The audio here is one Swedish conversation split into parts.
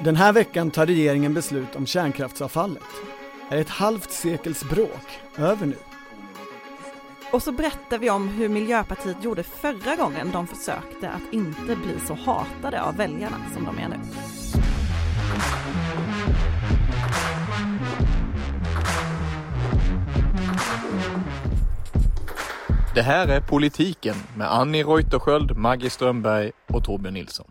Den här veckan tar regeringen beslut om kärnkraftsavfallet. Är ett halvt sekels bråk över nu? Och så berättar vi om hur Miljöpartiet gjorde förra gången de försökte att inte bli så hatade av väljarna som de är nu. Det här är Politiken med Annie Reuterskiöld, Maggie Strömberg och Torbjörn Nilsson.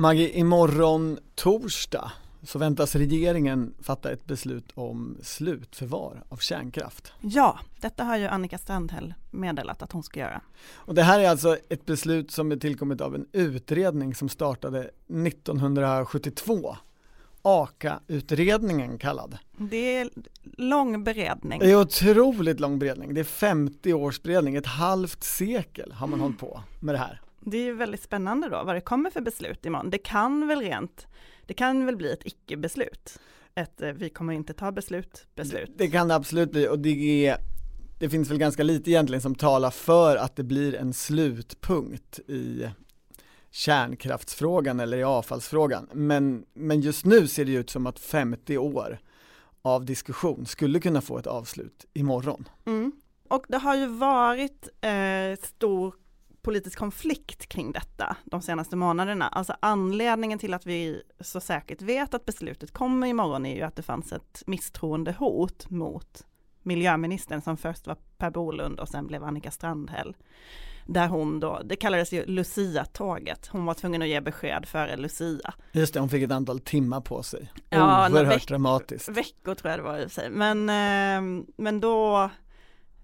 Maggie, imorgon torsdag så väntas regeringen fatta ett beslut om slutförvar av kärnkraft. Ja, detta har ju Annika Strandhäll meddelat att hon ska göra. Och det här är alltså ett beslut som är tillkommet av en utredning som startade 1972 AKA-utredningen kallad. Det är lång beredning. Det är otroligt lång beredning. Det är 50 års beredning, ett halvt sekel har man mm. hållit på med det här. Det är ju väldigt spännande då vad det kommer för beslut imorgon. Det kan väl rent, det kan väl bli ett icke-beslut. Ett eh, vi kommer inte ta beslut, beslut. Det, det kan det absolut bli och det är det finns väl ganska lite egentligen som talar för att det blir en slutpunkt i kärnkraftsfrågan eller i avfallsfrågan. Men, men just nu ser det ut som att 50 år av diskussion skulle kunna få ett avslut imorgon. Mm. Och det har ju varit eh, stor politisk konflikt kring detta de senaste månaderna. Alltså anledningen till att vi så säkert vet att beslutet kommer imorgon är ju att det fanns ett misstroendehot mot miljöministern som först var Per Bolund och sen blev Annika Strandhäll. Där hon då, det kallades ju Lucia-tåget, hon var tvungen att ge besked före Lucia. Just det, hon fick ett antal timmar på sig. Ja, Oerhört veck dramatiskt. Veckor tror jag det var i och för sig, men, eh, men då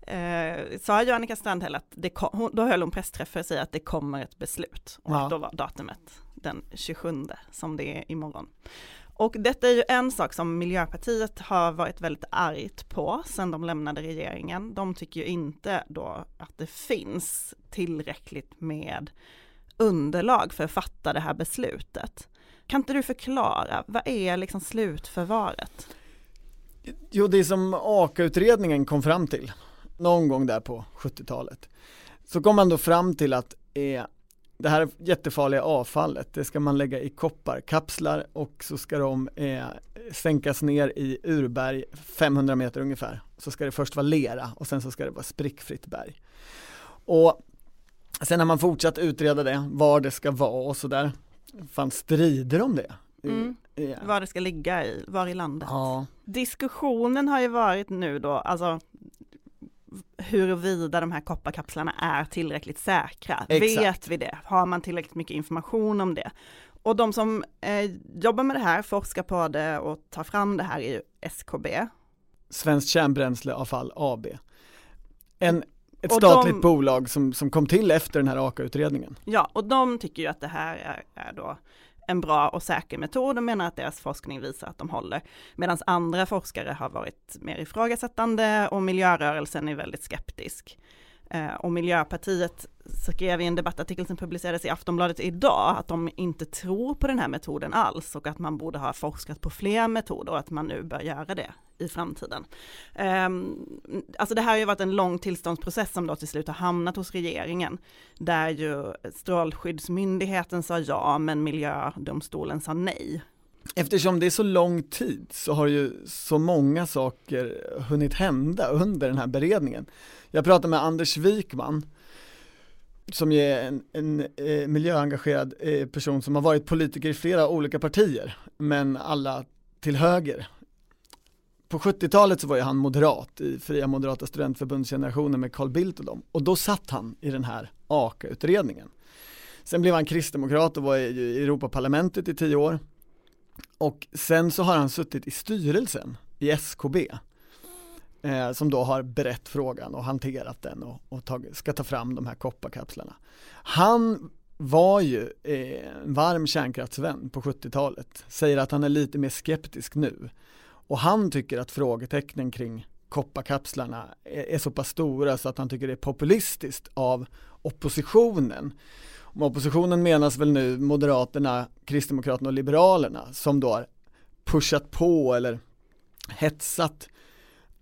eh, sa ju Annika Strandhäll att det kom, då höll hon pressträff för att säga att det kommer ett beslut. Och ja. då var datumet den 27 som det är imorgon. Och detta är ju en sak som Miljöpartiet har varit väldigt argt på sedan de lämnade regeringen. De tycker ju inte då att det finns tillräckligt med underlag för att fatta det här beslutet. Kan inte du förklara, vad är liksom slutförvaret? Jo, det som AKA-utredningen kom fram till, någon gång där på 70-talet, så kom man då fram till att eh, det här jättefarliga avfallet, det ska man lägga i kopparkapslar och så ska de eh, sänkas ner i urberg 500 meter ungefär. Så ska det först vara lera och sen så ska det vara sprickfritt berg. Och sen har man fortsatt utreda det, var det ska vara och sådär. fanns strider om det. Mm. Ja. Var det ska ligga i, var i landet. Ja. Diskussionen har ju varit nu då, alltså huruvida de här kopparkapslarna är tillräckligt säkra. Exakt. Vet vi det? Har man tillräckligt mycket information om det? Och de som eh, jobbar med det här, forskar på det och tar fram det här är ju SKB. Svenskt kärnbränsleavfall AB. En, ett och statligt de, bolag som, som kom till efter den här AKA-utredningen. Ja, och de tycker ju att det här är, är då en bra och säker metod och menar att deras forskning visar att de håller. Medan andra forskare har varit mer ifrågasättande och miljörörelsen är väldigt skeptisk. Eh, och Miljöpartiet skrev i en debattartikel som publicerades i Aftonbladet idag att de inte tror på den här metoden alls och att man borde ha forskat på fler metoder och att man nu bör göra det i framtiden. Um, alltså det här har ju varit en lång tillståndsprocess som då till slut har hamnat hos regeringen, där ju Strålskyddsmyndigheten sa ja, men miljödomstolen sa nej. Eftersom det är så lång tid så har ju så många saker hunnit hända under den här beredningen. Jag pratade med Anders Wikman som är en, en eh, miljöengagerad eh, person som har varit politiker i flera olika partier, men alla till höger. På 70-talet så var ju han moderat i Fria Moderata Studentförbundsgenerationen med Carl Bildt och dem, och då satt han i den här AKA-utredningen. Sen blev han kristdemokrat och var i Europaparlamentet i tio år. Och sen så har han suttit i styrelsen i SKB eh, som då har berett frågan och hanterat den och, och tag, ska ta fram de här kopparkapslarna. Han var ju eh, en varm kärnkraftsvän på 70-talet, säger att han är lite mer skeptisk nu. Och han tycker att frågetecknen kring kopparkapslarna är, är så pass stora så att han tycker det är populistiskt av oppositionen. Om oppositionen menas väl nu Moderaterna, Kristdemokraterna och Liberalerna som då har pushat på eller hetsat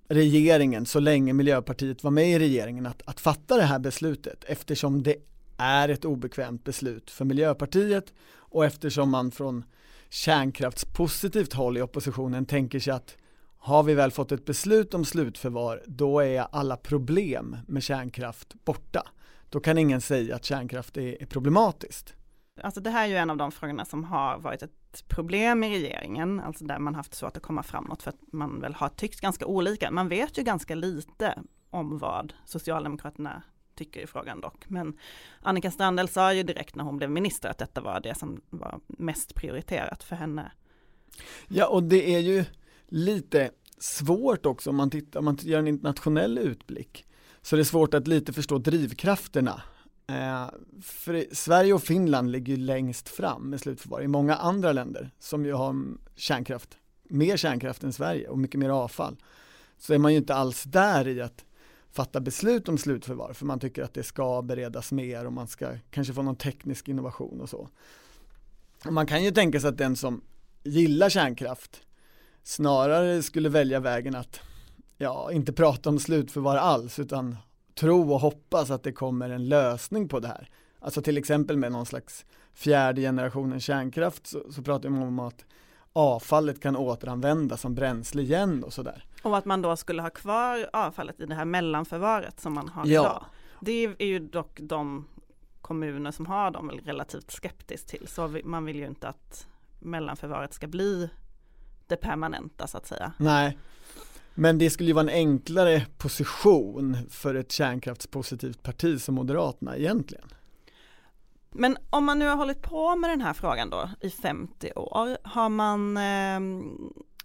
regeringen så länge Miljöpartiet var med i regeringen att, att fatta det här beslutet eftersom det är ett obekvämt beslut för Miljöpartiet och eftersom man från kärnkraftspositivt håll i oppositionen tänker sig att har vi väl fått ett beslut om slutförvar, då är alla problem med kärnkraft borta. Då kan ingen säga att kärnkraft är, problematiskt. Alltså det här är ju en av de frågorna som har varit ett problem i regeringen, alltså där man haft svårt att komma framåt för att man väl har tyckt ganska olika. Man vet ju ganska lite om vad Socialdemokraterna tycker i frågan dock. Men Annika Strandhäll sa ju direkt när hon blev minister att detta var det som var mest prioriterat för henne. Ja, och det är ju lite svårt också om man tittar, om man gör en internationell utblick. Så det är svårt att lite förstå drivkrafterna. Eh, för Sverige och Finland ligger ju längst fram med slutförvar. I många andra länder som ju har kärnkraft, mer kärnkraft än Sverige och mycket mer avfall, så är man ju inte alls där i att fatta beslut om slutförvar för man tycker att det ska beredas mer och man ska kanske få någon teknisk innovation och så. Man kan ju tänka sig att den som gillar kärnkraft snarare skulle välja vägen att ja, inte prata om slutförvar alls utan tro och hoppas att det kommer en lösning på det här. Alltså till exempel med någon slags fjärde generationens kärnkraft så, så pratar man om att avfallet kan återanvändas som bränsle igen och sådär. Och att man då skulle ha kvar avfallet i det här mellanförvaret som man har ja. idag. Det är ju dock de kommuner som har dem relativt skeptiskt till. Så man vill ju inte att mellanförvaret ska bli det permanenta så att säga. Nej, men det skulle ju vara en enklare position för ett kärnkraftspositivt parti som Moderaterna egentligen. Men om man nu har hållit på med den här frågan då i 50 år, har man, ehm,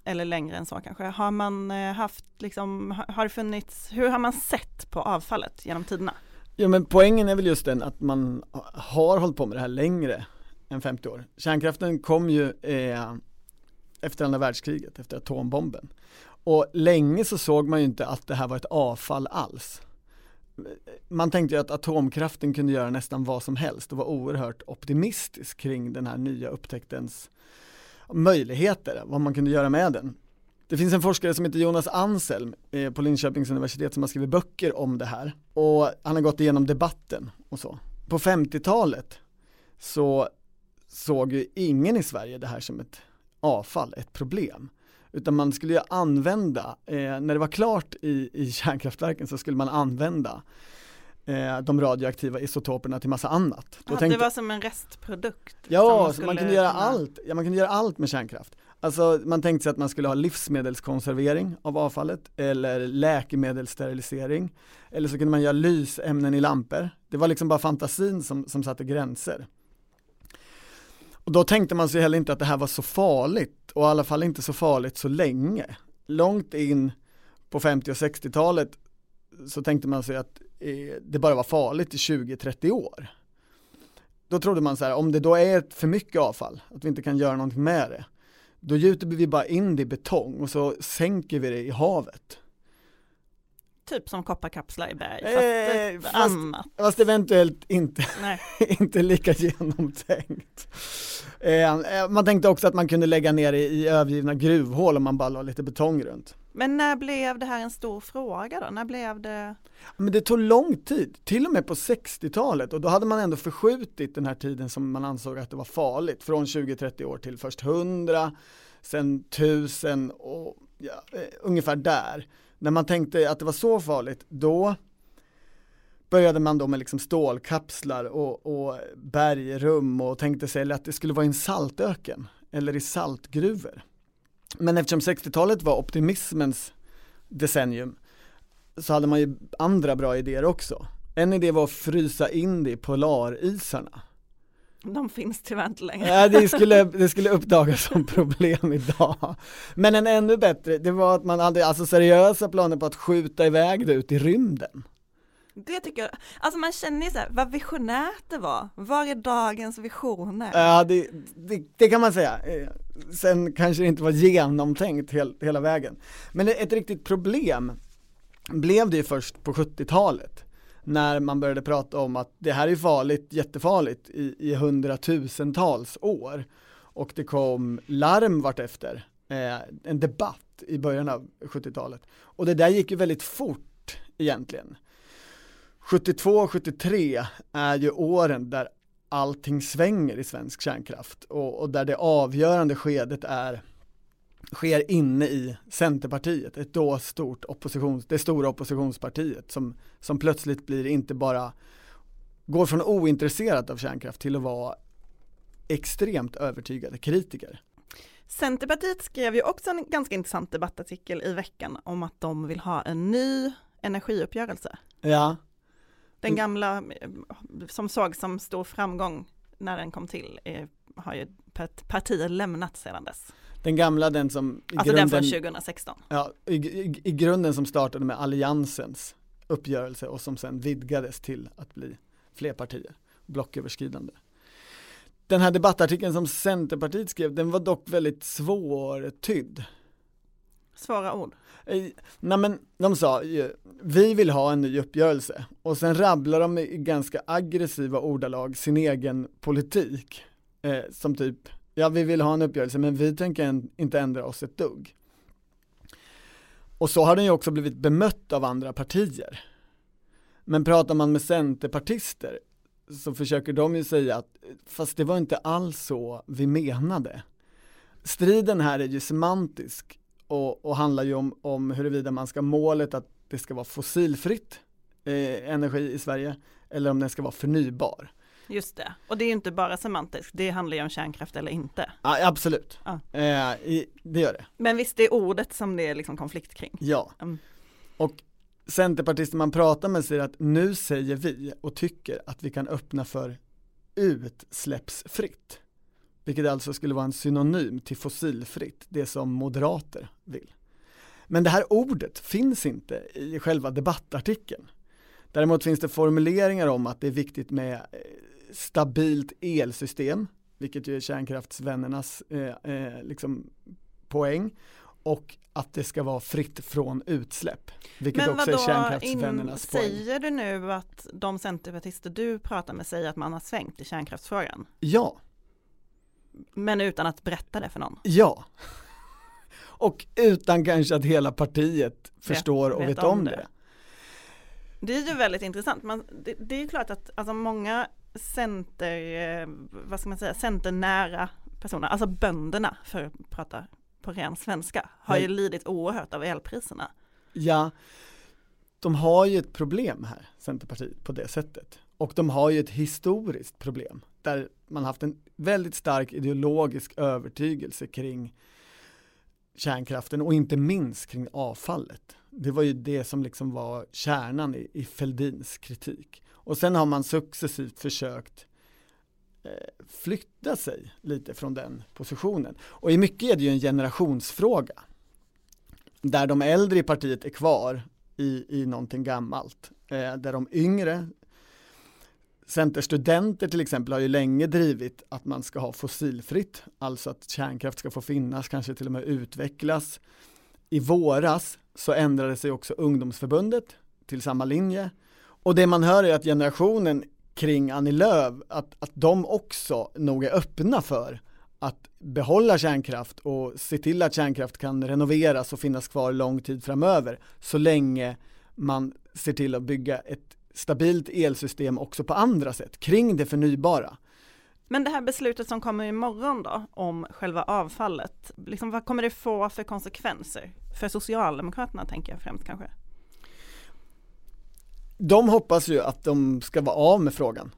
eller längre än så kanske, har man eh, haft liksom, har det funnits, hur har man sett på avfallet genom tiderna? Ja men poängen är väl just den att man har hållit på med det här längre än 50 år. Kärnkraften kom ju eh, efter andra världskriget, efter atombomben. Och länge så såg man ju inte att det här var ett avfall alls. Man tänkte ju att atomkraften kunde göra nästan vad som helst och var oerhört optimistisk kring den här nya upptäcktens möjligheter, vad man kunde göra med den. Det finns en forskare som heter Jonas Anselm eh, på Linköpings universitet som har skrivit böcker om det här och han har gått igenom debatten och så. På 50-talet så såg ju ingen i Sverige det här som ett avfall, ett problem. Utan man skulle ju använda, eh, när det var klart i, i kärnkraftverken så skulle man använda eh, de radioaktiva isotoperna till massa annat. Aha, tänkte, det var som en restprodukt? Ja, man, man kunde göra allt, ja man kunde göra allt med kärnkraft. Alltså man tänkte sig att man skulle ha livsmedelskonservering av avfallet eller läkemedelssterilisering eller så kunde man göra lysämnen i lampor. Det var liksom bara fantasin som, som satte gränser. Och då tänkte man sig heller inte att det här var så farligt och i alla fall inte så farligt så länge. Långt in på 50 och 60-talet så tänkte man sig att eh, det bara var farligt i 20-30 år. Då trodde man så här, om det då är för mycket avfall, att vi inte kan göra någonting med det, då gjuter vi bara in det i betong och så sänker vi det i havet. Typ som kopparkapslar i berg, eh, fast annat. Fast eventuellt inte, inte lika genomtänkt. Eh, eh, man tänkte också att man kunde lägga ner i, i övergivna gruvhål om man bara la lite betong runt. Men när blev det här en stor fråga då? När blev det? Men det tog lång tid, till och med på 60-talet och då hade man ändå förskjutit den här tiden som man ansåg att det var farligt från 20-30 år till först 100, sen 1000 och ja, eh, ungefär där när man tänkte att det var så farligt, då började man då med liksom stålkapslar och, och bergrum och tänkte sig att det skulle vara i en saltöken eller i saltgruvor. Men eftersom 60-talet var optimismens decennium så hade man ju andra bra idéer också. En idé var att frysa in det i polarisarna. De finns tyvärr inte längre. Ja, det skulle, det skulle uppdagas som problem idag. Men en ännu bättre, det var att man hade alltså seriösa planer på att skjuta iväg det ut i rymden. Det tycker jag, alltså man känner ju så här, vad visionärt det var. Var är dagens visioner? Ja, det, det, det kan man säga. Eh, sen kanske det inte var genomtänkt hel, hela vägen. Men ett riktigt problem blev det ju först på 70-talet när man började prata om att det här är farligt, jättefarligt i, i hundratusentals år. Och det kom larm vartefter, eh, en debatt i början av 70-talet. Och det där gick ju väldigt fort egentligen. 72 och 73 är ju åren där allting svänger i svensk kärnkraft och, och där det avgörande skedet är sker inne i Centerpartiet, ett då stort oppositions, det stora oppositionspartiet som, som plötsligt blir inte bara går från ointresserat av kärnkraft till att vara extremt övertygade kritiker. Centerpartiet skrev ju också en ganska intressant debattartikel i veckan om att de vill ha en ny energiuppgörelse. Ja. Den gamla eh, som såg som stor framgång när den kom till är, har ju partiet lämnat sedan dess. Den gamla, den som i Alltså grunden, den från 2016. Ja, i, i, i grunden som startade med alliansens uppgörelse och som sen vidgades till att bli fler partier, blocköverskridande. Den här debattartikeln som Centerpartiet skrev, den var dock väldigt svårtydd. Svåra ord? Nej men de sa ju, vi vill ha en ny uppgörelse och sen rabblar de i ganska aggressiva ordalag sin egen politik. Eh, som typ, ja vi vill ha en uppgörelse men vi tänker inte ändra oss ett dugg. Och så har den ju också blivit bemött av andra partier. Men pratar man med centerpartister så försöker de ju säga att fast det var inte alls så vi menade. Striden här är ju semantisk och, och handlar ju om, om huruvida man ska målet att det ska vara fossilfritt eh, energi i Sverige eller om den ska vara förnybar. Just det, och det är ju inte bara semantiskt, det handlar ju om kärnkraft eller inte. Ja, absolut, ja. Eh, det gör det. Men visst, det är ordet som det är liksom konflikt kring. Ja, mm. och centerpartister man pratar med säger att nu säger vi och tycker att vi kan öppna för utsläppsfritt. Vilket alltså skulle vara en synonym till fossilfritt, det som moderater vill. Men det här ordet finns inte i själva debattartikeln. Däremot finns det formuleringar om att det är viktigt med eh, stabilt elsystem, vilket ju är kärnkraftsvännernas eh, eh, liksom poäng, och att det ska vara fritt från utsläpp. Vilket Men också är kärnkraftsvännernas poäng. Säger du nu att de centerpartister du pratar med säger att man har svängt i kärnkraftsfrågan? Ja. Men utan att berätta det för någon? Ja. Och utan kanske att hela partiet förstår vet, och vet, vet om det. det. Det är ju väldigt intressant. Man, det, det är ju klart att alltså många center, eh, vad ska man säga, centernära personer, alltså bönderna för att prata på ren svenska, har Nej. ju lidit oerhört av elpriserna. Ja, de har ju ett problem här, Centerpartiet, på det sättet. Och de har ju ett historiskt problem, där man haft en väldigt stark ideologisk övertygelse kring kärnkraften och inte minst kring avfallet. Det var ju det som liksom var kärnan i, i Feldins kritik. Och sen har man successivt försökt eh, flytta sig lite från den positionen. Och i mycket är det ju en generationsfråga. Där de äldre i partiet är kvar i, i någonting gammalt. Eh, där de yngre, Centerstudenter till exempel har ju länge drivit att man ska ha fossilfritt, alltså att kärnkraft ska få finnas, kanske till och med utvecklas. I våras så ändrade sig också ungdomsförbundet till samma linje. Och det man hör är att generationen kring Annie Lööf, att, att de också nog är öppna för att behålla kärnkraft och se till att kärnkraft kan renoveras och finnas kvar lång tid framöver så länge man ser till att bygga ett stabilt elsystem också på andra sätt kring det förnybara. Men det här beslutet som kommer imorgon då om själva avfallet, liksom vad kommer det få för konsekvenser? För Socialdemokraterna tänker jag främst kanske de hoppas ju att de ska vara av med frågan.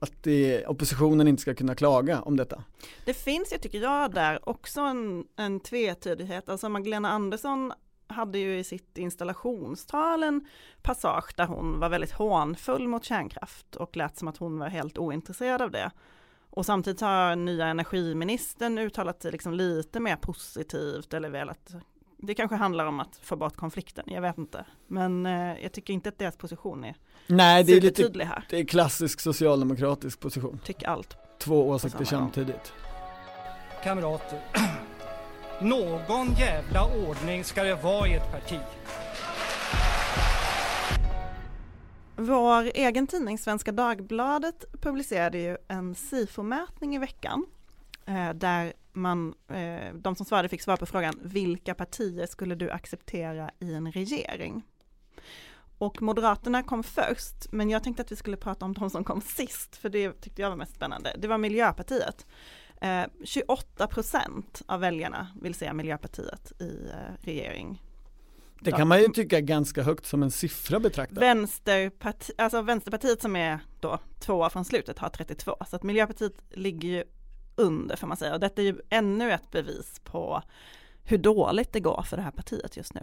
Att det, oppositionen inte ska kunna klaga om detta. Det finns ju, tycker jag, där också en, en tvetydighet. Alltså Magdalena Andersson hade ju i sitt installationstal en passage där hon var väldigt hånfull mot kärnkraft och lät som att hon var helt ointresserad av det. Och samtidigt har nya energiministern uttalat sig liksom lite mer positivt eller velat det kanske handlar om att få bort konflikten, jag vet inte. Men eh, jag tycker inte att deras position är Nej, det är lite tydlig här. Det är klassisk socialdemokratisk position. Tycker allt. Två åsikter samtidigt. Kamrater, någon jävla ordning ska det vara i ett parti. Vår egen tidning Svenska Dagbladet publicerade ju en SIFO-mätning i veckan eh, där man, eh, de som svarade fick svar på frågan vilka partier skulle du acceptera i en regering? Och Moderaterna kom först, men jag tänkte att vi skulle prata om de som kom sist, för det tyckte jag var mest spännande. Det var Miljöpartiet. Eh, 28 procent av väljarna vill se Miljöpartiet i eh, regering. Det kan man ju tycka är ganska högt som en siffra betraktat. Vänsterparti, alltså Vänsterpartiet som är då tvåa från slutet har 32, så att Miljöpartiet ligger ju under får man säga. Och detta är ju ännu ett bevis på hur dåligt det går för det här partiet just nu.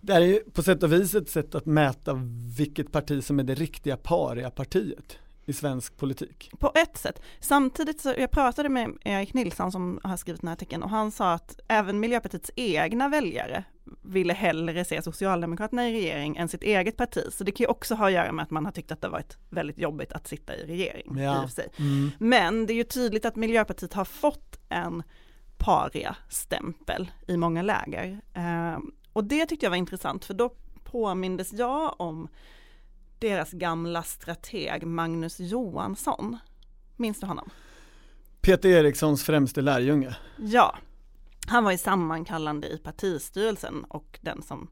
Det här är ju på sätt och vis ett sätt att mäta vilket parti som är det riktiga paria-partiet i svensk politik. På ett sätt. Samtidigt så, jag pratade med Erik Nilsson som har skrivit den här artikeln och han sa att även Miljöpartiets egna väljare ville hellre se Socialdemokraterna i regering än sitt eget parti. Så det kan ju också ha att göra med att man har tyckt att det varit väldigt jobbigt att sitta i regering. Ja. I sig. Mm. Men det är ju tydligt att Miljöpartiet har fått en paria-stämpel i många läger. Eh, och det tyckte jag var intressant för då påmindes jag om deras gamla strateg Magnus Johansson. Minns du honom? Peter Erikssons främste lärjunge. Ja, han var ju sammankallande i partistyrelsen och den som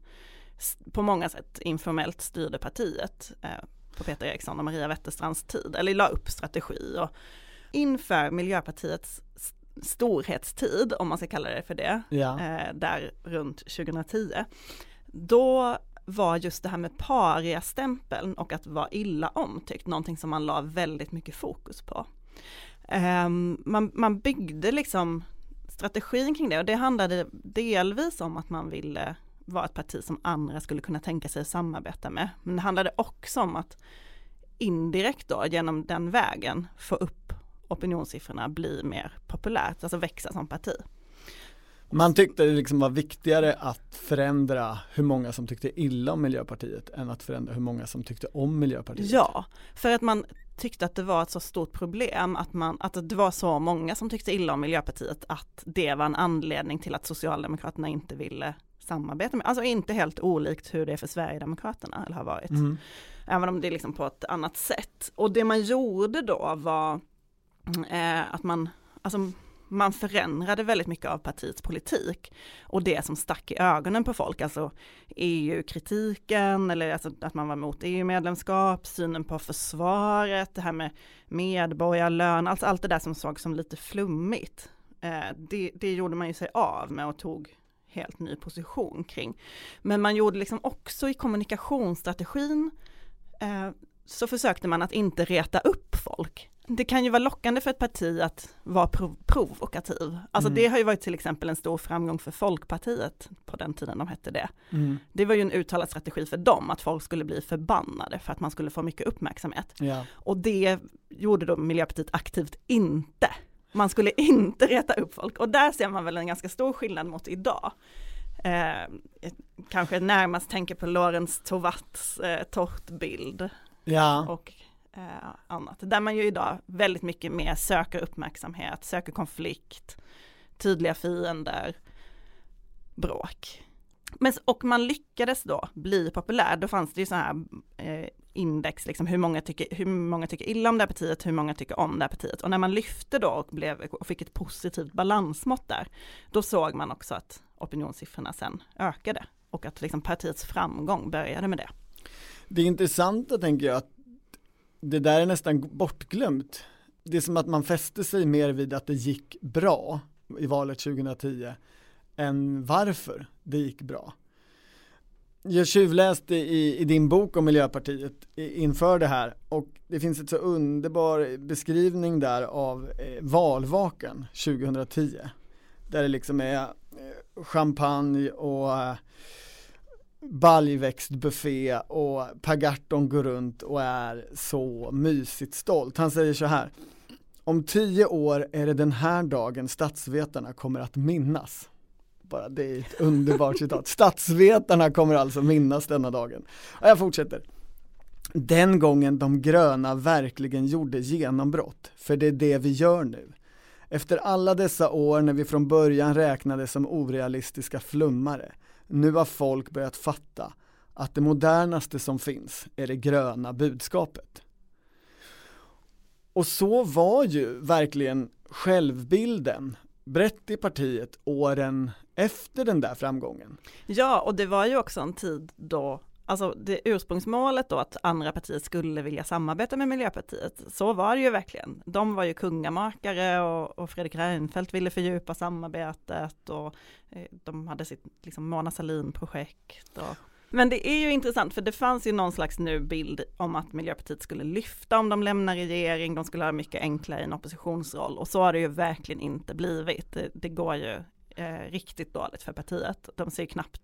på många sätt informellt styrde partiet eh, på Peter Eriksson och Maria Wetterstrands tid, eller la upp strategi och inför Miljöpartiets storhetstid, om man ska kalla det för det, Ja. eh, där runt 2010, då var just det här med paria-stämpeln och att vara illa omtyckt någonting som man la väldigt mycket fokus på. Um, man, man byggde liksom strategin kring det och det handlade delvis om att man ville vara ett parti som andra skulle kunna tänka sig att samarbeta med. Men det handlade också om att indirekt då genom den vägen få upp opinionssiffrorna, bli mer populärt, alltså växa som parti. Man tyckte det liksom var viktigare att förändra hur många som tyckte illa om Miljöpartiet än att förändra hur många som tyckte om Miljöpartiet. Ja, för att man tyckte att det var ett så stort problem att, man, att det var så många som tyckte illa om Miljöpartiet att det var en anledning till att Socialdemokraterna inte ville samarbeta med, alltså inte helt olikt hur det är för Sverigedemokraterna eller har varit. Mm. Även om det är liksom på ett annat sätt. Och det man gjorde då var eh, att man, alltså man förändrade väldigt mycket av partiets politik och det som stack i ögonen på folk, alltså EU-kritiken eller alltså att man var emot EU-medlemskap, synen på försvaret, det här med medborgarlön, alltså allt det där som såg som lite flummigt. Eh, det, det gjorde man ju sig av med och tog helt ny position kring. Men man gjorde liksom också i kommunikationsstrategin eh, så försökte man att inte reta upp folk. Det kan ju vara lockande för ett parti att vara prov provokativ. Alltså Mm. det har ju varit till exempel en stor framgång för Folkpartiet på den tiden de hette det. Mm. Det var ju en uttalad strategi för dem att folk skulle bli förbannade för att man skulle få mycket uppmärksamhet. Ja. Och det gjorde då Miljöpartiet aktivt inte. Man skulle inte reta upp folk och där ser man väl en ganska stor skillnad mot idag. Eh, kanske närmast tänker på Lorentz Tovatts eh, tårtbild ja. och eh, annat. Där man ju idag väldigt mycket mer söker uppmärksamhet, söker konflikt, tydliga fiender, bråk. Men, och man lyckades då bli populär, då fanns det ju så här eh, index, liksom hur många, tycker, hur många tycker illa om det här partiet, hur många tycker om det här partiet. Och när man lyfte då och, blev, och fick ett positivt balansmått där, då såg man också att opinionssiffrorna sen ökade och att liksom partiets framgång började med det. Det intressanta tänker jag att det där är nästan bortglömt. Det är som att man fäste sig mer vid att det gick bra i valet 2010 än varför det gick bra. Jag tjuvläste i, i din bok om Miljöpartiet inför det här och det finns ett så underbar beskrivning där av eh, valvakan 2010. Där det liksom är eh, champagne och eh, baljväxtbuffé och Per Gahrton går runt och är så mysigt stolt. Han säger så här, om tio år är det den här dagen statsvetarna kommer att minnas. Bara det är ett underbart citat. Statsvetarna kommer alltså minnas denna dagen. Och jag fortsätter. Den gången de gröna verkligen gjorde genombrott, för det är det vi gör nu. Efter alla dessa år när vi från början räknades som orealistiska flummare, nu har folk börjat fatta att det modernaste som finns är det gröna budskapet. Och så var ju verkligen självbilden brett i partiet åren efter den där framgången. Ja, och det var ju också en tid då alltså det ursprungsmålet då att andra partier skulle vilja samarbeta med Miljöpartiet, så var det ju verkligen. De var ju kungamakare och, och Fredrik Reinfeldt ville fördjupa samarbetet och eh, de hade sitt liksom Mona Sahlin-projekt. Och, men det är ju intressant för det fanns ju någon slags nu bild om att Miljöpartiet skulle lyfta om de lämnar regering, de skulle ha mycket enklare i en oppositionsroll och så har det ju verkligen inte blivit. Det, det går ju eh, riktigt dåligt för partiet. De ser knappt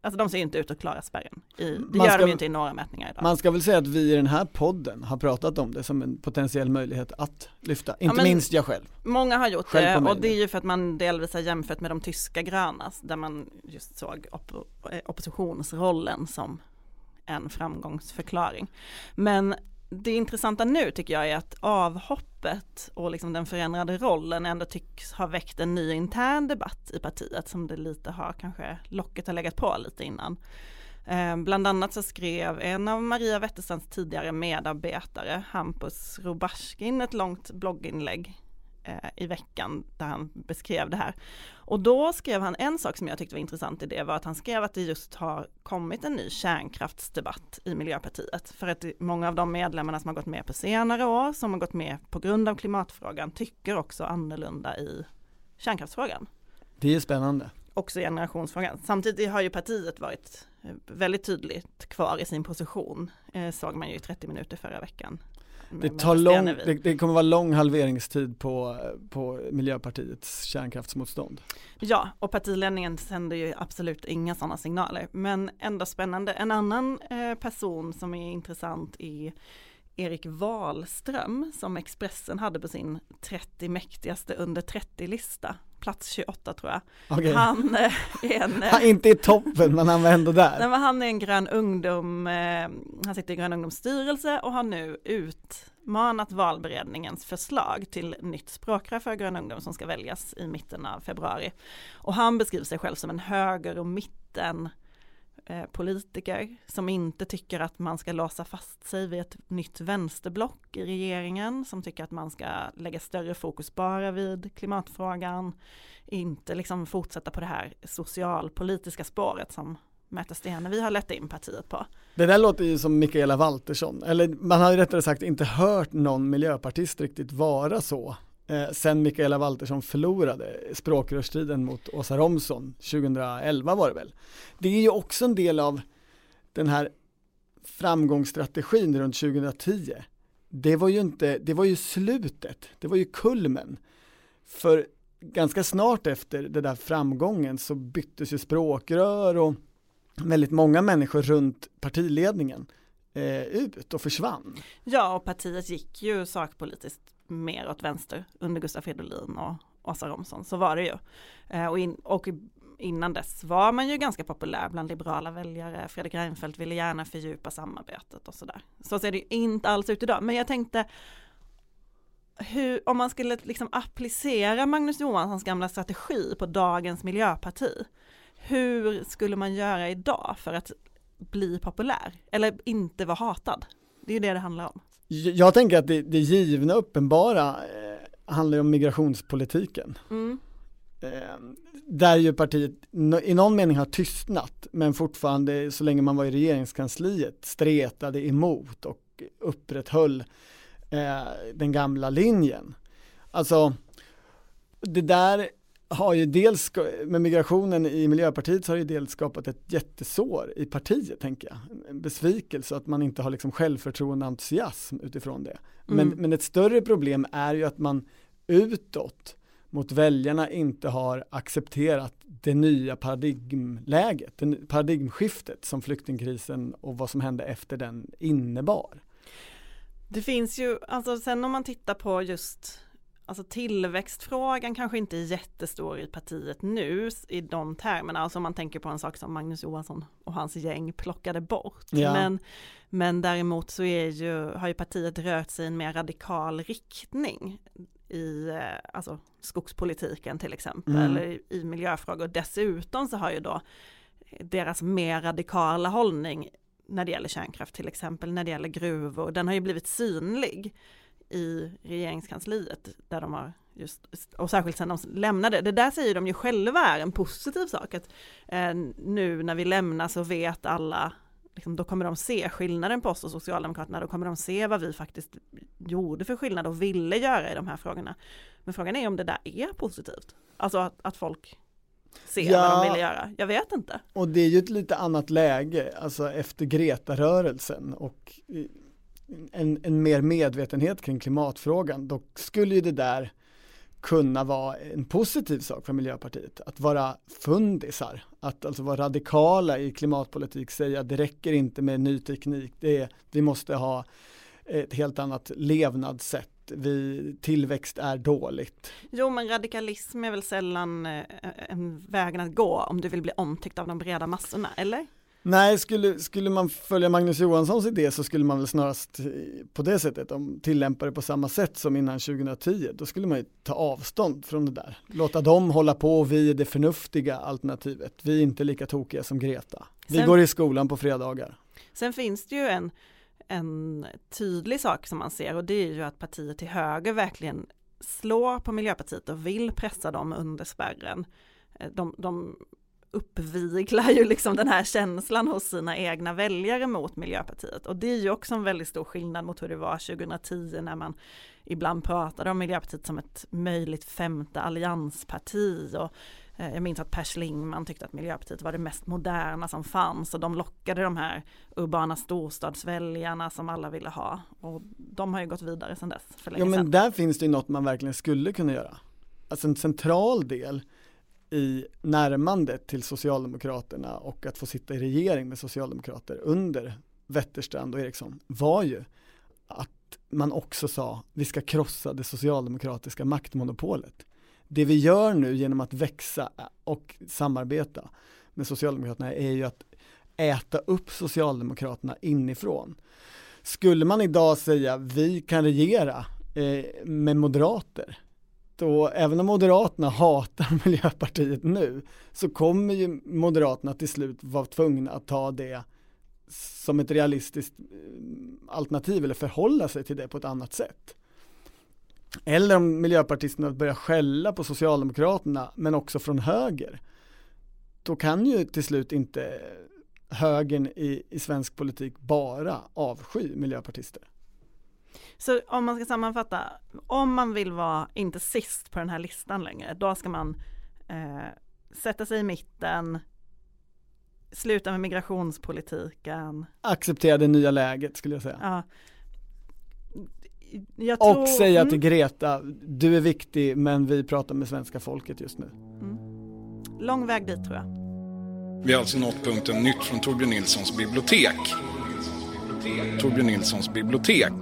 Alltså de ser inte ut att klara spärren. I, det Man gör ska- de ju inte i några mätningar idag. Man ska väl säga att vi i den här podden har pratat om det som en potentiell möjlighet att lyfta, inte men- minst jag själv. Många har gjort Själv det och det är ju för att man delvis har jämfört med de tyska gröna där man just såg op- eh, oppositionsrollen som en framgångsförklaring. Men det intressanta nu tycker jag är att avhoppet och liksom den förändrade rollen ändå tycks ha väckt en ny intern debatt i partiet som det lite har kanske locket har legat på lite innan. Eh, bland annat så skrev en av Maria Wetterstrands tidigare medarbetare, Hampus Robarskin, ett långt blogginlägg eh, i veckan där han beskrev det här. Och då skrev han en sak som jag tyckte var intressant i det var att han skrev att det just har kommit en ny kärnkraftsdebatt i Miljöpartiet. För att många av de medlemmarna som har gått med på senare år, som har gått med på grund av klimatfrågan, tycker också annorlunda i kärnkraftsfrågan Det är spännande. också generationsfrågan. Samtidigt har ju partiet varit eh, väldigt tydligt kvar i sin position, eh, såg man ju i 30 minuter förra veckan. Det, tar lång, det, det kommer vara lång halveringstid på, på Miljöpartiets kärnkraftsmotstånd. Ja, och partiledningen sänder ju absolut inga sådana signaler, men ändå spännande. En annan eh, person som är intressant är Erik Wahlström som Expressen hade på sin 30 mäktigaste under 30-lista, plats 28 tror jag. Han eh, är en Han inte i toppen men han var ändå där. Nej, men han är en grön ungdom, eh, han sitter i grön ungdoms styrelse och har nu utmanat valberedningens förslag till nytt språkrör för grön ungdom som ska väljas i mitten av februari. Och han beskriver sig själv som en höger och mitten eh, politiker som inte tycker att man ska låsa fast sig vid ett nytt vänsterblock i regeringen som tycker att man ska lägga större fokus bara vid klimatfrågan inte liksom fortsätta på det här socialpolitiska spåret som Märta Stenevi har lett in partiet på. Det där låter ju som Mikaela Valtersson, eller man har ju rättare sagt inte hört någon miljöpartist riktigt vara så eh, sen Mikaela Valtersson förlorade språkrörsstriden mot Åsa Romson 2011 var det väl. Det är ju också en del av den här framgångsstrategin runt 2010. Det var ju inte, det var ju slutet, det var ju kulmen. För ganska snart efter den där framgången så byttes ju språkrör och väldigt många människor runt partiledningen eh, ut och försvann. Ja, och partiet gick ju sakpolitiskt mer åt vänster under Gustaf Fridolin och Åsa Romson, så var det ju. Eh, och, in, och innan dess var man ju ganska populär bland liberala väljare. Fredrik Reinfeldt ville gärna fördjupa samarbetet och sådär. Så ser det ju inte alls ut idag. Men jag tänkte, hur, om man skulle liksom applicera Magnus Johanssons gamla strategi på dagens miljöparti, hur skulle man göra idag för att bli populär? Eller inte vara hatad? Det är ju det det handlar om. Jag tänker att det, det givna uppenbara eh, handlar om migrationspolitiken. Mm. Eh, där ju partiet no- i någon mening har tystnat men fortfarande så länge man var i regeringskansliet stretade emot och upprätthöll eh, den gamla linjen. Alltså det där har ju dels, med migrationen i Miljöpartiet så har ju dels skapat ett jättesår i partiet tänker jag. En besvikelse att man inte har liksom självförtroende och entusiasm utifrån det. Men, Mm. men ett större problem är ju att man utåt mot väljarna inte har accepterat det nya paradigmläget, det paradigmskiftet som flyktingkrisen och vad som hände efter den innebar. Det finns ju, alltså sen om man tittar på just Alltså tillväxtfrågan kanske inte är jättestor i partiet nu i de termerna, alltså om man tänker på en sak som Magnus Johansson och hans gäng plockade bort. Ja. Men, men däremot så är ju, har ju partiet rört sig i en mer radikal riktning i eh, alltså skogspolitiken till exempel, Mm. eller i, i miljöfrågor. Dessutom så har ju då deras mer radikala hållning när det gäller kärnkraft till exempel, när det gäller gruvor, den har ju blivit synlig i regeringskansliet där de har just, och särskilt sen de lämnade, det där säger de ju själva är en positiv sak att eh, nu när vi lämnar så vet alla liksom, då kommer de se skillnaden på oss och Socialdemokraterna, då kommer de se vad vi faktiskt gjorde för skillnad och ville göra i de här frågorna. Men frågan är om det där är positivt, alltså att, att folk ser Ja. vad de ville göra. Jag vet inte. Och det är ju ett lite annat läge, alltså efter Greta-rörelsen och eh, en, en mer medvetenhet kring klimatfrågan, då skulle ju det där kunna vara en positiv sak för Miljöpartiet, att vara fundisar, att alltså vara radikala i klimatpolitik, säga att det räcker inte med ny teknik, det är, vi måste ha ett helt annat levnadssätt, vi, tillväxt är dåligt. Jo, men radikalism är väl sällan eh, en vägen att gå om du vill bli omtyckt av de breda massorna, eller? Nej, skulle, skulle man följa Magnus Johanssons idé så skulle man väl snarast eh, på det sättet, om tillämpa det på samma sätt som innan 2010, då skulle man ju ta avstånd från det där. Låta dem hålla på och vi är det förnuftiga alternativet. Vi är inte lika tokiga som Greta. Vi Sen- går i skolan på fredagar. Sen finns det ju en, en tydlig sak som man ser och det är ju att partier till höger verkligen slår på Miljöpartiet och vill pressa dem under spärren. Eh, De, de uppviglar ju liksom den här känslan hos sina egna väljare mot Miljöpartiet och det är ju också en väldigt stor skillnad mot hur det var 2010 när man ibland pratade om Miljöpartiet som ett möjligt femte alliansparti och eh, jag minns att Per Schlingmann tyckte att Miljöpartiet var det mest moderna som fanns och de lockade de här urbana storstadsväljarna som alla ville ha och de har ju gått vidare sedan dess Jo men sedan. där finns det ju något man verkligen skulle kunna göra. Alltså en central del i närmandet till Socialdemokraterna och att få sitta i regering med Socialdemokrater under Wetterstrand och Eriksson var ju att man också sa vi ska krossa det socialdemokratiska maktmonopolet. Det vi gör nu genom att växa och samarbeta med Socialdemokraterna är ju att äta upp Socialdemokraterna inifrån. Skulle man idag säga vi kan regera eh, med moderater, och även om Moderaterna hatar Miljöpartiet nu, så kommer ju Moderaterna till slut vara tvungna att ta det som ett realistiskt eh, alternativ eller förhålla sig till det på ett annat sätt. Eller om miljöpartisterna börjar skälla på Socialdemokraterna men också från höger, då kan ju till slut inte högern i, i svensk politik bara avsky miljöpartister. Så om man ska sammanfatta, om man vill vara inte sist på den här listan längre, då ska man eh, sätta sig i mitten, sluta med migrationspolitiken, Acceptera det nya läget skulle jag säga. ja. Jag tror, Och säga mm, till Greta, du är viktig men vi pratar med svenska folket just nu. Lång väg dit tror jag. Vi har alltså nått punkten nytt från Torbjörn Nilssons bibliotek. Torbjörn Nilssons bibliotek.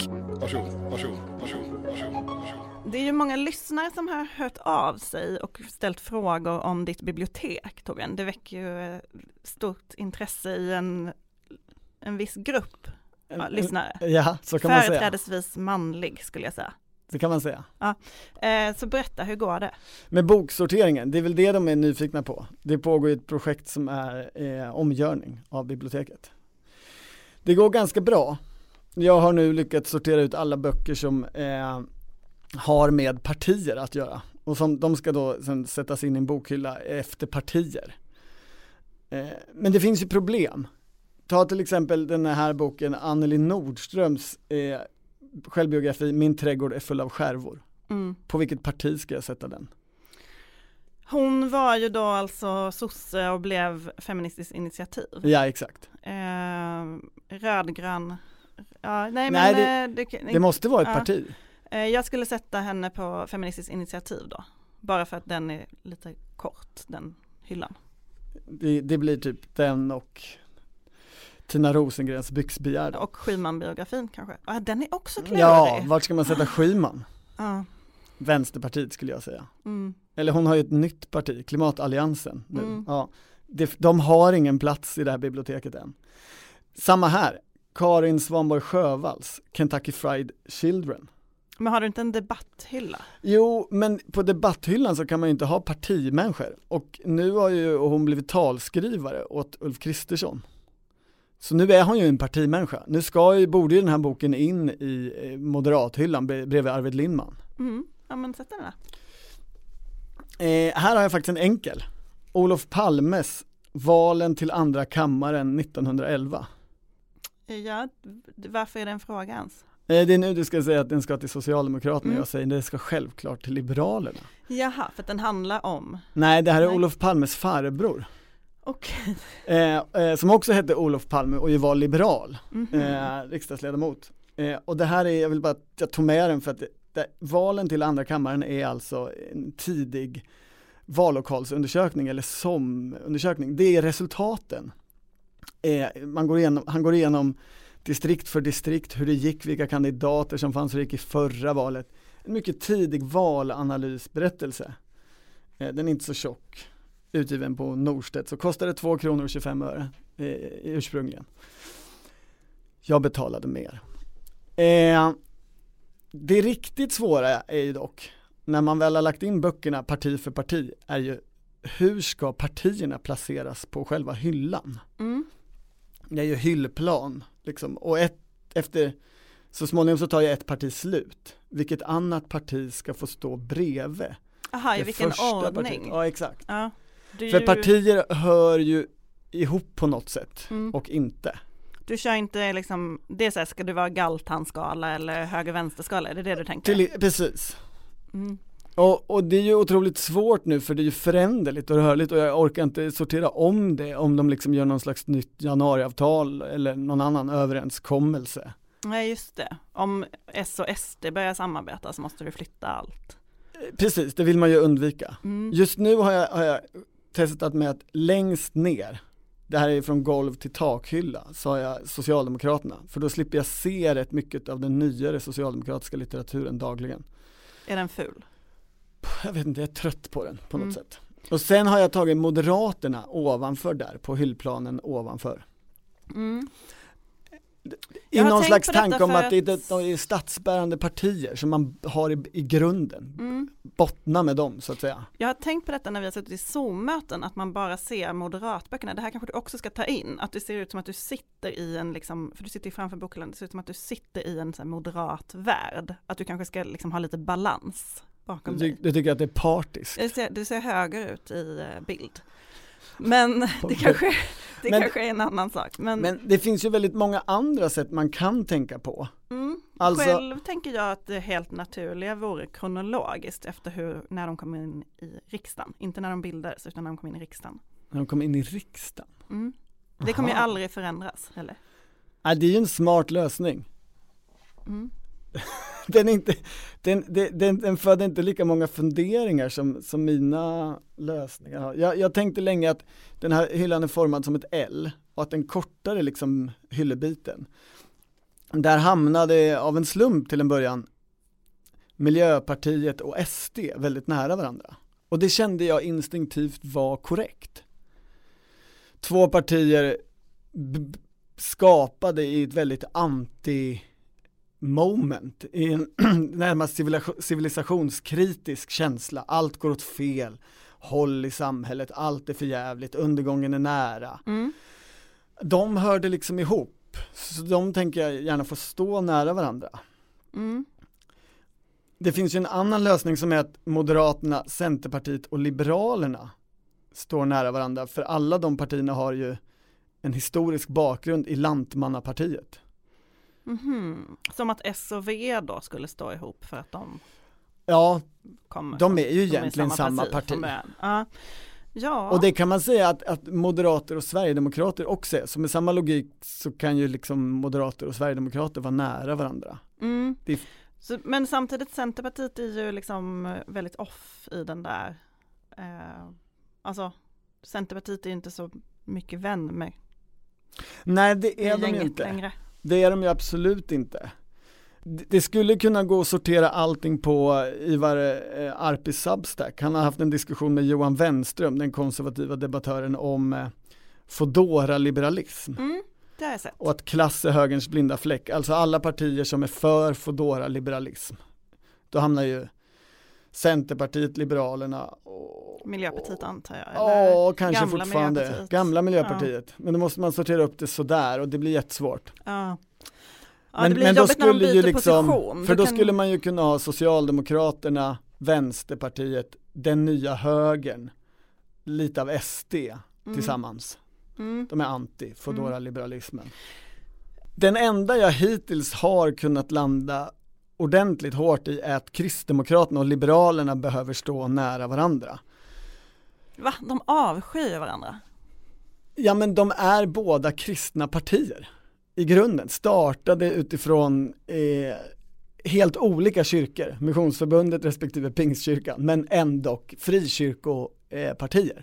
Varsågod, varsågod, varsågod, varsågod. varsågod. Det är ju många lyssnare som har hört av sig och ställt frågor om ditt bibliotek Torbjörn. Det väcker ju eh, stort intresse i en, en viss grupp ja, lyssnare. Ja, så kan man säga. Företrädesvis manlig skulle jag säga. Så kan man säga. Eh, så berätta, hur går det? Med boksorteringen, det är väl det de är nyfikna på. Det pågår ett projekt som är eh, omgörning av biblioteket. Det går ganska bra. Jag har nu lyckats sortera ut alla böcker som eh, har med partier att göra. Och som de ska då sen sättas in i en bokhylla efter partier. Eh, men det finns ju problem. Ta till exempel den här boken Anneli Nordströms eh, självbiografi Min trädgård är full av skärvor. Mm. På vilket parti ska jag sätta den? Hon var ju då alltså sosse och blev Feministiskt initiativ. Ja exakt. Eh, rödgrön, ja, nej, Nej, men det, det, Det måste vara ett Ja. parti. eh, jag skulle sätta henne på Feministiskt initiativ då. Bara för att den är lite kort, den hyllan. Det, det blir typ den och Tina Rosengrens byxbegär. Och Schyman-biografin kanske. Ja, den är också klurig. Ja, vart ska man sätta Schyman? Ja, Vänsterpartiet skulle jag säga. mm. Eller hon har ju ett nytt parti, Klimatalliansen nu. Mm. Ja, de har ingen plats i det här biblioteket än. Samma här, Karin Svanborg Sjövalls Kentucky Fried Children. Men har du inte en debatthylla? Jo, men på debatthyllan så kan man ju inte ha partimänniskor och nu har ju hon blivit talskrivare åt Ulf Kristersson. Så nu är hon ju en partimänniska. Nu ska ju, borde ju den här boken in i eh, moderathyllan bre- bredvid Arvid Lindman. Mm. Ja men sätt den där. Eh, här har jag faktiskt en enkel. Olof Palmes Valen till andra kammaren 1911. Ja, varför är det en fråga ens? Eh, Det är nu du ska säga att den ska till Socialdemokraterna Mm. jag säger det ska självklart till Liberalerna. Jaha, för att den handlar om, Nej, det här är Nej. Olof Palmes farbror. okej. Eh, eh, som också hette Olof Palme och ju var liberal, Mhm. eh, riksdagsledamot. Eh, och det här är, jag vill bara jag tog med den för att det, det, valen till andra kammaren är alltså en tidig vallokalsundersökning eller SOM-undersökning. Det är resultaten. Eh, man går igenom, han går igenom distrikt för distrikt, hur det gick, vilka kandidater som fanns, hur det gick i förra valet. En mycket tidig valanalysberättelse. Eh, den är inte så tjock, utgiven på Norstedt, så kostade 2 kronor och 25 öre eh, ursprungligen. Jag betalade mer. Eh, det riktigt svåra är ju dock, när man väl har lagt in böckerna parti för parti, är ju hur ska partierna placeras på själva hyllan? Mm. Är ju hyllplan, liksom. och ett, efter, så småningom så tar ju ett parti slut. Vilket annat parti ska få stå bredvid? Aha, i vilken ordning? Partiet. Ja, exakt. Ja. Du, För partier hör ju ihop på något sätt Mm. och inte. du kör inte liksom, det är så här, ska det vara galtanskala eller höger-vänster-skala, är det det du tänker? Till, precis. Mm. Och, och det är ju otroligt svårt nu för det är ju föränderligt och rörligt och jag orkar inte sortera om det om de liksom gör någon slags nytt januariavtal eller någon annan överenskommelse. Nej just det, om S och SD börjar samarbeta så måste du flytta allt. Precis, det vill man ju undvika. Mm. Just nu har jag, har jag testat med att längst ner, det här är från golv till takhylla, så har jag Socialdemokraterna. För då slipper jag se rätt mycket av den nyare socialdemokratiska litteraturen dagligen. Är den ful? Jag vet inte, jag är trött på den på något Mm. sätt. Och sen har jag tagit Moderaterna ovanför där, på hyllplanen ovanför. Mm. I någon slags tanke om att det är, statsbärande partier som man har i, i grunden. Mm. Bottna med dem så att säga. Jag har tänkt på detta när vi har suttit i Zoom-möten, att man bara ser moderatböckerna. Det här kanske du också ska ta in, att det ser ut som att du sitter i en, liksom, för du sitter ju framför bokhyllan, det ser ut som att du sitter i en så moderat värld. Att du kanske ska liksom, ha lite balans bakom Du, dig. du tycker att det är partiskt. Det ser, det ser höger ut i eh, bild. Men det kanske, det Men- kanske är en annan sak. Men, Men det finns ju väldigt många andra sätt man kan tänka på. mm, Alltså- själv tänker jag att det helt naturliga vore kronologiskt efter hur, när de kom in i riksdagen. Inte när de bildades utan när de kom in i riksdagen. När de kom in i riksdagen. Mm. Det kommer ju aldrig förändras, eller? Nej, det är ju en smart lösning. Mm. Den, inte, den, den, den, den föder inte lika många funderingar som, som mina lösningar har. Jag, jag tänkte länge att den här hyllan är formad som ett L och att den kortare liksom hyllebiten. Där hamnade av en slump till en början Miljöpartiet och SD väldigt nära varandra. Och det kände jag instinktivt var korrekt. Två partier skapade i ett väldigt anti moment, i en närmast civilisationskritisk känsla, allt går åt fel, håll i samhället, allt är för jävligt, undergången är nära. Mm. De hörde liksom ihop, så de tänker jag gärna få stå nära varandra. Mm. Det finns ju en annan lösning som är att Moderaterna, Centerpartiet och Liberalerna står nära varandra, för alla de partierna har ju en historisk bakgrund i Lantmannapartiet. Mhm. Som att S och V då skulle stå ihop för att de Ja, kommer de är ju de egentligen samma parti. från början. Ja. ja. Och det kan man säga att, att moderater och sverigedemokrater också är, så med samma logik så kan ju liksom moderater och sverigedemokrater vara nära varandra. Mm. Är- Så, men samtidigt Centerpartiet är ju liksom väldigt off i den där, eh, alltså Centerpartiet är ju inte så mycket vän med Nej det är de ju inte, längre. Det är de ju absolut inte. Det skulle kunna gå att sortera allting på Ivar eh, Arpis Substack. Han har haft en diskussion med Johan Wenström, den konservativa debattören, om eh, Foodora-liberalism. Mm, det har jag sett. och att klass är högerns blinda fläck, alltså alla partier som är för Foodora liberalism. Då hamnar ju Centerpartiet, Liberalerna och Miljöpartiet antar jag. eller? Ja, kanske gamla fortfarande Miljöpartiet. gamla Miljöpartiet. Men då måste man sortera upp det sådär och det blir jättesvårt. Ja. Ja, men men då skulle ju liksom, position. för då kan- skulle man ju kunna ha Socialdemokraterna, Vänsterpartiet, den nya högern, lite av SD Mm. tillsammans. Mm. De är anti Foodora-liberalismen. Den enda jag hittills har kunnat landa ordentligt hårt i är att Kristdemokraterna och Liberalerna behöver stå nära varandra. Va? De avskyr varandra? Ja men de är båda kristna partier i grunden, startade utifrån eh, helt olika kyrkor, Missionsförbundet respektive Pingstkyrkan, men ändå frikyrkopartier. Eh,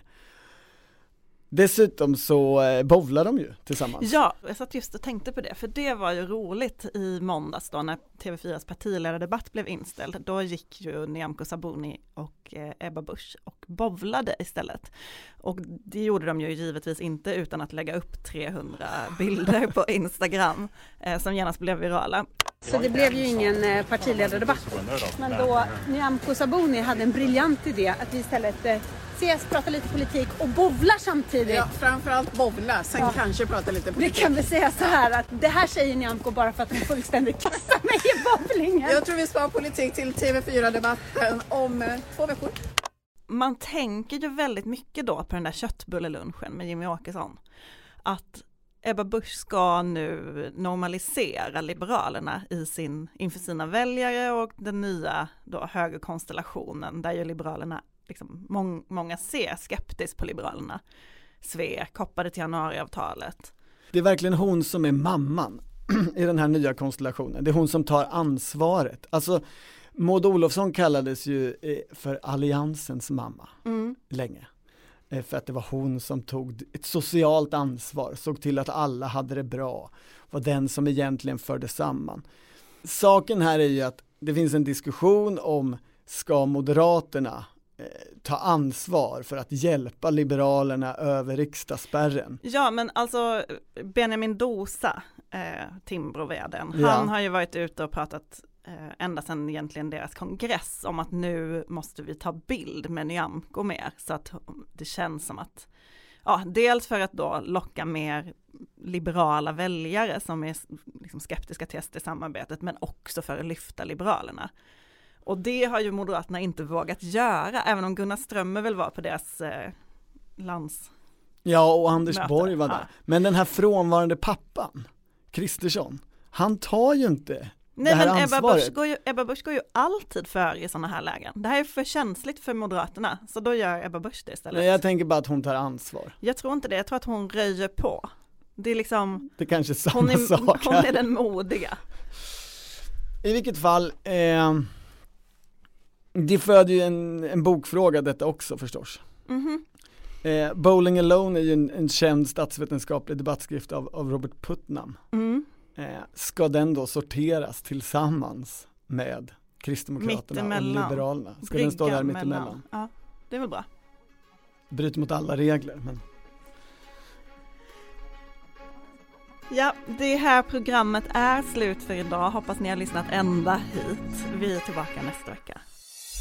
Dessutom så eh, bowlar de ju tillsammans. Ja, jag satt just och tänkte på det, för det var ju roligt i måndags då när TV4s partiledardebatt blev inställd. Då gick ju Nyamko Sabuni och eh, Ebba Busch och bowlade istället. Och det gjorde de ju givetvis inte utan att lägga upp 300 bilder på Instagram eh, som genast blev virala. Så det blev ju ingen partiledardebatt. Men då Nyamko Sabuni hade en briljant idé att vi istället ses, prata lite politik och bovlar samtidigt. Ja, framförallt bovla, sen ja. kanske prata lite politik. Vi kan väl säga så här att det här säger Nyamko bara för att hon fullständigt kastar mig i bowlingen. Jag tror vi sparar politik till TV4-debatten om eh, två veckor. Man tänker ju väldigt mycket då på den där köttbullelunchen med Jimmy Åkesson. Att Ebba Busch ska nu normalisera Liberalerna i sin, inför sina väljare och den nya då högerkonstellationen där ju Liberalerna liksom, mång, många ser skeptiskt på Liberalerna. Svek, kopplade till januariavtalet. Det är verkligen hon som är mamman i den här nya konstellationen. Det är hon som tar ansvaret. Alltså Maud Olofsson kallades ju eh, för alliansens mamma mm. länge. Eh, för att det var hon som tog ett socialt ansvar, såg till att alla hade det bra, var den som egentligen förde samman. Saken här är ju att det finns en diskussion om ska Moderaterna ta ansvar för att hjälpa Liberalerna över riksdagsspärren. Ja men alltså Benjamin Dosa, eh, Timbroveden, ja. han har ju varit ute och pratat eh, ända sedan egentligen deras kongress om att nu måste vi ta bild med Nyamko mer så att det känns som att Ja, dels för att då locka mer liberala väljare som är liksom skeptiska till SD-samarbetet men också för att lyfta Liberalerna. Och det har ju Moderaterna inte vågat göra, även om Gunnar Strömmer väl var på deras eh, lands... Ja, och Anders möte. Borg var där. Ja. Men den här frånvarande pappan, Kristersson, han tar ju inte Nej men Ebba Busch, går ju, Ebba Busch går ju alltid för i sådana här lägen. Det här är för känsligt för Moderaterna, så då gör Ebba Busch det istället. Nej jag tänker bara att hon tar ansvar. Jag tror inte det, jag tror att hon röjer på. Det är liksom Det kanske är samma hon är, sak Hon är den modiga. I vilket fall, eh, det föder ju en, en bokfråga detta också förstås. Mm -hmm. eh, Bowling Alone är ju en, en känd statsvetenskaplig debattskrift av, av Robert Putnam. Mm. Eh, ska den då sorteras tillsammans med Kristdemokraterna och Liberalerna? Ska Brygga den stå där mittemellan? Ja, det är väl bra. Bryter mot alla regler men Ja, det här programmet är slut för idag. Hoppas ni har lyssnat ända hit. Vi är tillbaka nästa vecka.